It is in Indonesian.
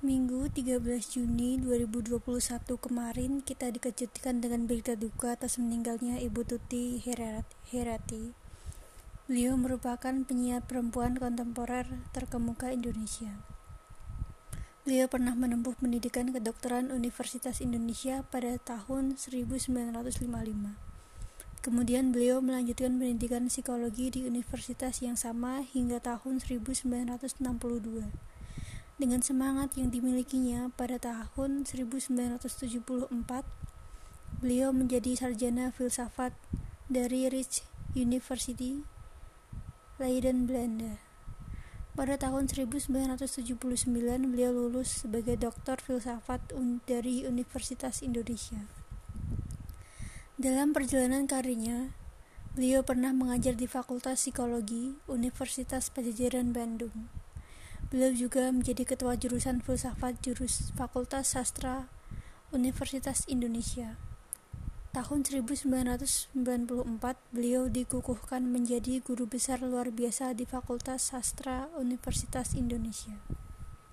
Minggu 13 Juni 2021 kemarin kita dikejutkan dengan berita duka atas meninggalnya Ibu Tuti Herati. Beliau merupakan penyiar perempuan kontemporer terkemuka Indonesia. Beliau pernah menempuh pendidikan kedokteran Universitas Indonesia pada tahun 1955. Kemudian beliau melanjutkan pendidikan psikologi di universitas yang sama hingga tahun 1962 dengan semangat yang dimilikinya pada tahun 1974, beliau menjadi sarjana filsafat dari Rich University, Leiden, Belanda. Pada tahun 1979, beliau lulus sebagai doktor filsafat dari Universitas Indonesia. Dalam perjalanan karirnya, beliau pernah mengajar di Fakultas Psikologi Universitas Pajajaran Bandung. Beliau juga menjadi ketua jurusan filsafat jurus Fakultas Sastra Universitas Indonesia. Tahun 1994, beliau dikukuhkan menjadi guru besar luar biasa di Fakultas Sastra Universitas Indonesia.